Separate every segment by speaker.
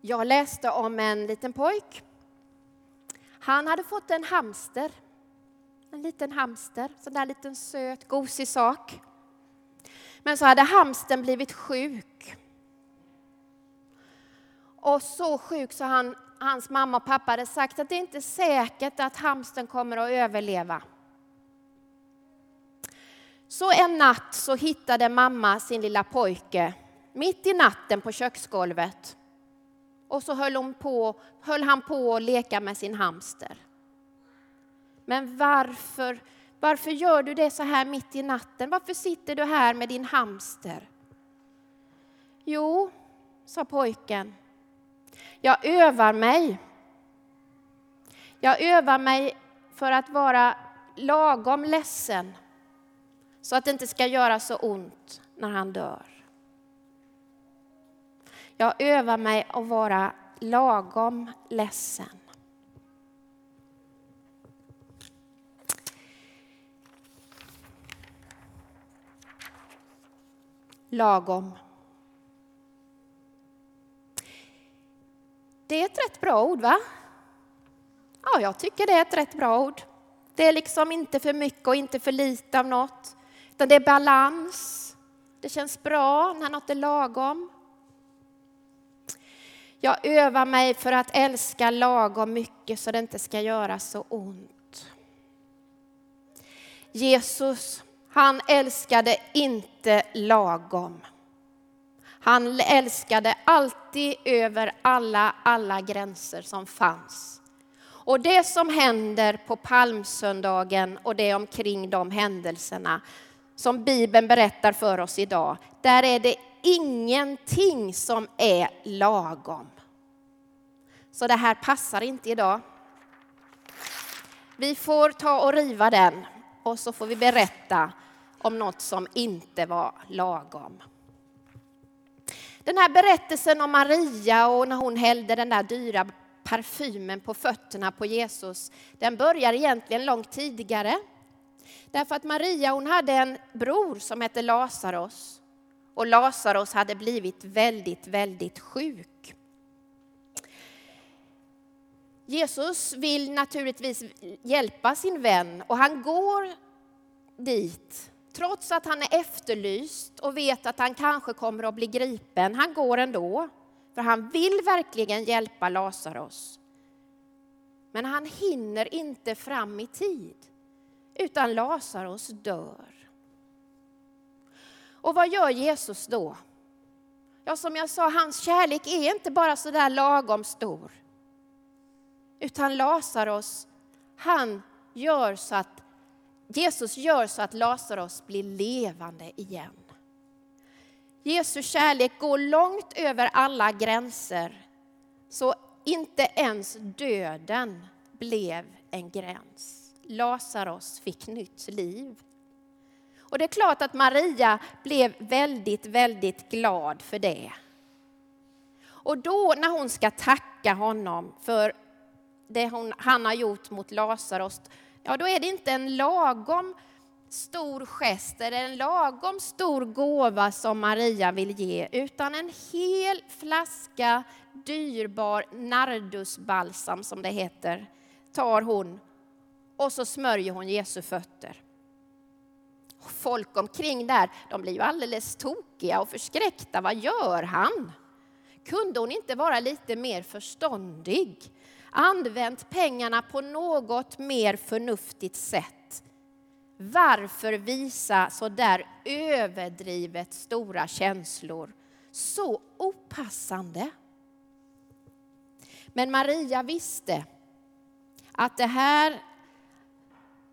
Speaker 1: Jag läste om en liten pojk. Han hade fått en hamster. En liten hamster, sån där liten söt, gosig sak. Men så hade hamsten blivit sjuk. Och så sjuk så han, hans mamma och pappa hade sagt att det inte är säkert att hamsten kommer att överleva. Så en natt så hittade mamma sin lilla pojke mitt i natten på köksgolvet. Och så höll, hon på, höll han på att leka med sin hamster. Men varför, varför gör du det så här mitt i natten? Varför sitter du här med din hamster? Jo, sa pojken. Jag övar mig. Jag övar mig för att vara lagom ledsen så att det inte ska göra så ont när han dör. Jag övar mig att vara lagom ledsen. Lagom. Det är ett rätt bra ord, va? Ja, jag tycker det är ett rätt bra ord. Det är liksom inte för mycket och inte för lite av något. Utan det är balans. Det känns bra när något är lagom. Jag övar mig för att älska lagom mycket så det inte ska göra så ont. Jesus, han älskade inte lagom. Han älskade alltid över alla, alla gränser som fanns. Och det som händer på palmsöndagen och det omkring de händelserna som Bibeln berättar för oss idag, där är det ingenting som är lagom. Så det här passar inte idag. Vi får ta och riva den och så får vi berätta om något som inte var lagom. Den här berättelsen om Maria och när hon hällde den där dyra parfymen på fötterna på Jesus, den börjar egentligen långt tidigare. Därför att Maria hon hade en bror som hette Lazarus och Lazarus hade blivit väldigt, väldigt sjuk. Jesus vill naturligtvis hjälpa sin vän och han går dit trots att han är efterlyst och vet att han kanske kommer att bli gripen. Han går ändå, för han vill verkligen hjälpa Lazarus. Men han hinner inte fram i tid, utan Lazarus dör. Och vad gör Jesus då? Ja, som jag sa, hans kärlek är inte bara så där lagom stor. Utan Lazarus, han gör så att Jesus gör så att Lazarus blir levande igen. Jesu kärlek går långt över alla gränser, så inte ens döden blev en gräns. Lazarus fick nytt liv. Och det är klart att Maria blev väldigt, väldigt glad för det. Och då när hon ska tacka honom för det hon, han har gjort mot Lazarus, ja då är det inte en lagom stor gest eller en lagom stor gåva som Maria vill ge, utan en hel flaska dyrbar nardusbalsam som det heter, tar hon och så smörjer hon Jesu fötter. Folk omkring där, de blir ju alldeles tokiga och förskräckta. Vad gör han? Kunde hon inte vara lite mer förståndig? Använt pengarna på något mer förnuftigt sätt. Varför visa så där överdrivet stora känslor? Så opassande. Men Maria visste att det här,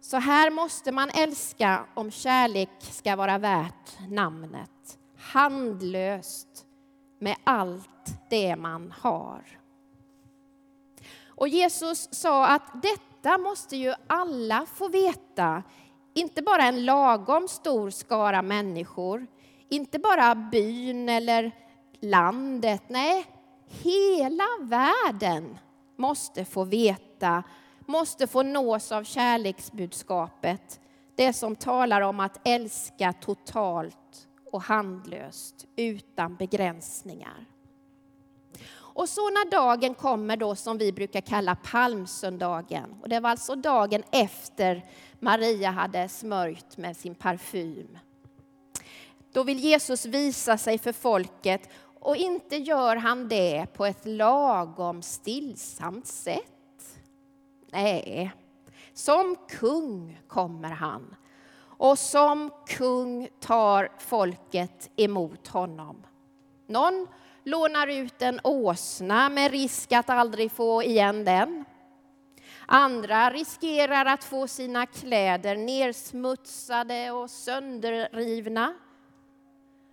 Speaker 1: så här måste man älska om kärlek ska vara värt namnet. Handlöst med allt det man har. Och Jesus sa att detta måste ju alla få veta. Inte bara en lagom stor skara människor, inte bara byn eller landet. Nej, hela världen måste få veta, måste få nås av kärleksbudskapet. Det som talar om att älska totalt och handlöst utan begränsningar. Och så när dagen kommer då som vi brukar kalla palmsöndagen, och det var alltså dagen efter Maria hade smörjt med sin parfym. Då vill Jesus visa sig för folket och inte gör han det på ett lagom stillsamt sätt. Nej, som kung kommer han. Och som kung tar folket emot honom. Någon lånar ut en åsna med risk att aldrig få igen den. Andra riskerar att få sina kläder nersmutsade och sönderrivna.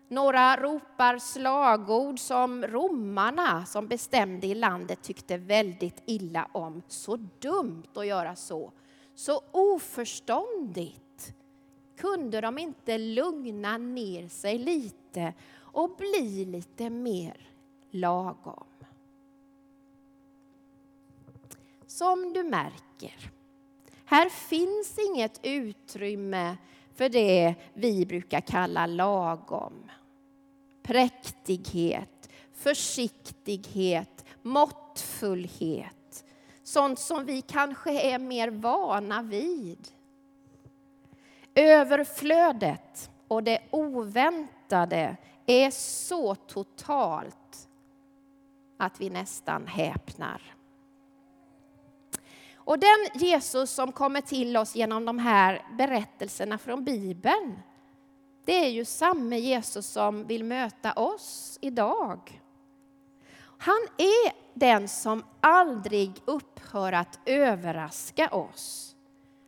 Speaker 1: Några ropar slagord som romarna som bestämde i landet tyckte väldigt illa om. Så dumt att göra så. Så oförståndigt. Kunde de inte lugna ner sig lite och bli lite mer lagom? Som du märker, här finns inget utrymme för det vi brukar kalla lagom. Präktighet, försiktighet, måttfullhet. Sånt som vi kanske är mer vana vid. Överflödet och det oväntade är så totalt att vi nästan häpnar. Och den Jesus som kommer till oss genom de här berättelserna från Bibeln, det är ju samme Jesus som vill möta oss idag. Han är den som aldrig upphör att överraska oss.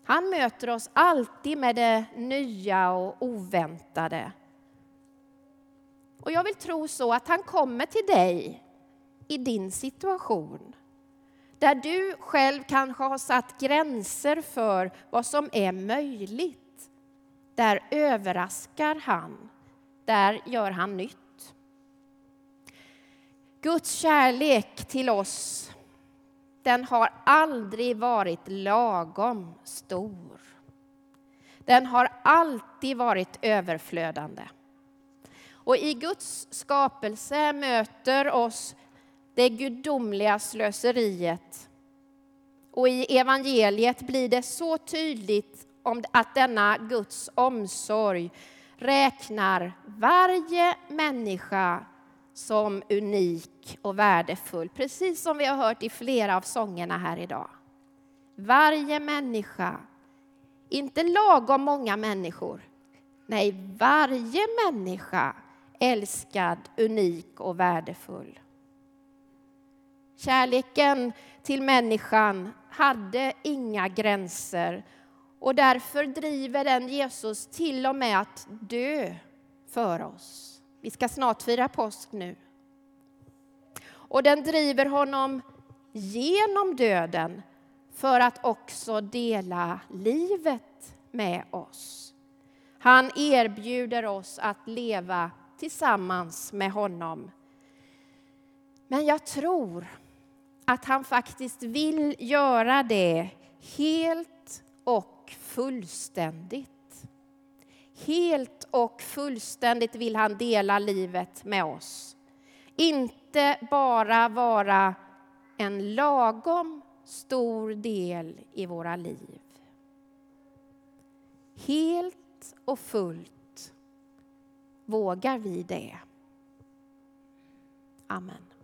Speaker 1: Han möter oss alltid med det nya och oväntade. Och jag vill tro så att han kommer till dig i din situation. Där du själv kanske har satt gränser för vad som är möjligt. Där överraskar han. Där gör han nytt. Guds kärlek till oss, den har aldrig varit lagom stor. Den har alltid varit överflödande. Och i Guds skapelse möter oss det gudomliga slöseriet. Och i evangeliet blir det så tydligt om att denna Guds omsorg räknar varje människa som unik och värdefull, precis som vi har hört i flera av sångerna här idag. Varje människa, inte lagom många människor, nej, varje människa älskad, unik och värdefull. Kärleken till människan hade inga gränser och därför driver den Jesus till och med att dö för oss. Vi ska snart fira påsk nu. Och den driver honom genom döden för att också dela livet med oss. Han erbjuder oss att leva tillsammans med honom. Men jag tror att han faktiskt vill göra det helt och fullständigt. Helt och fullständigt vill han dela livet med oss. Inte bara vara en lagom stor del i våra liv. Helt och fullt vågar vi det. Amen.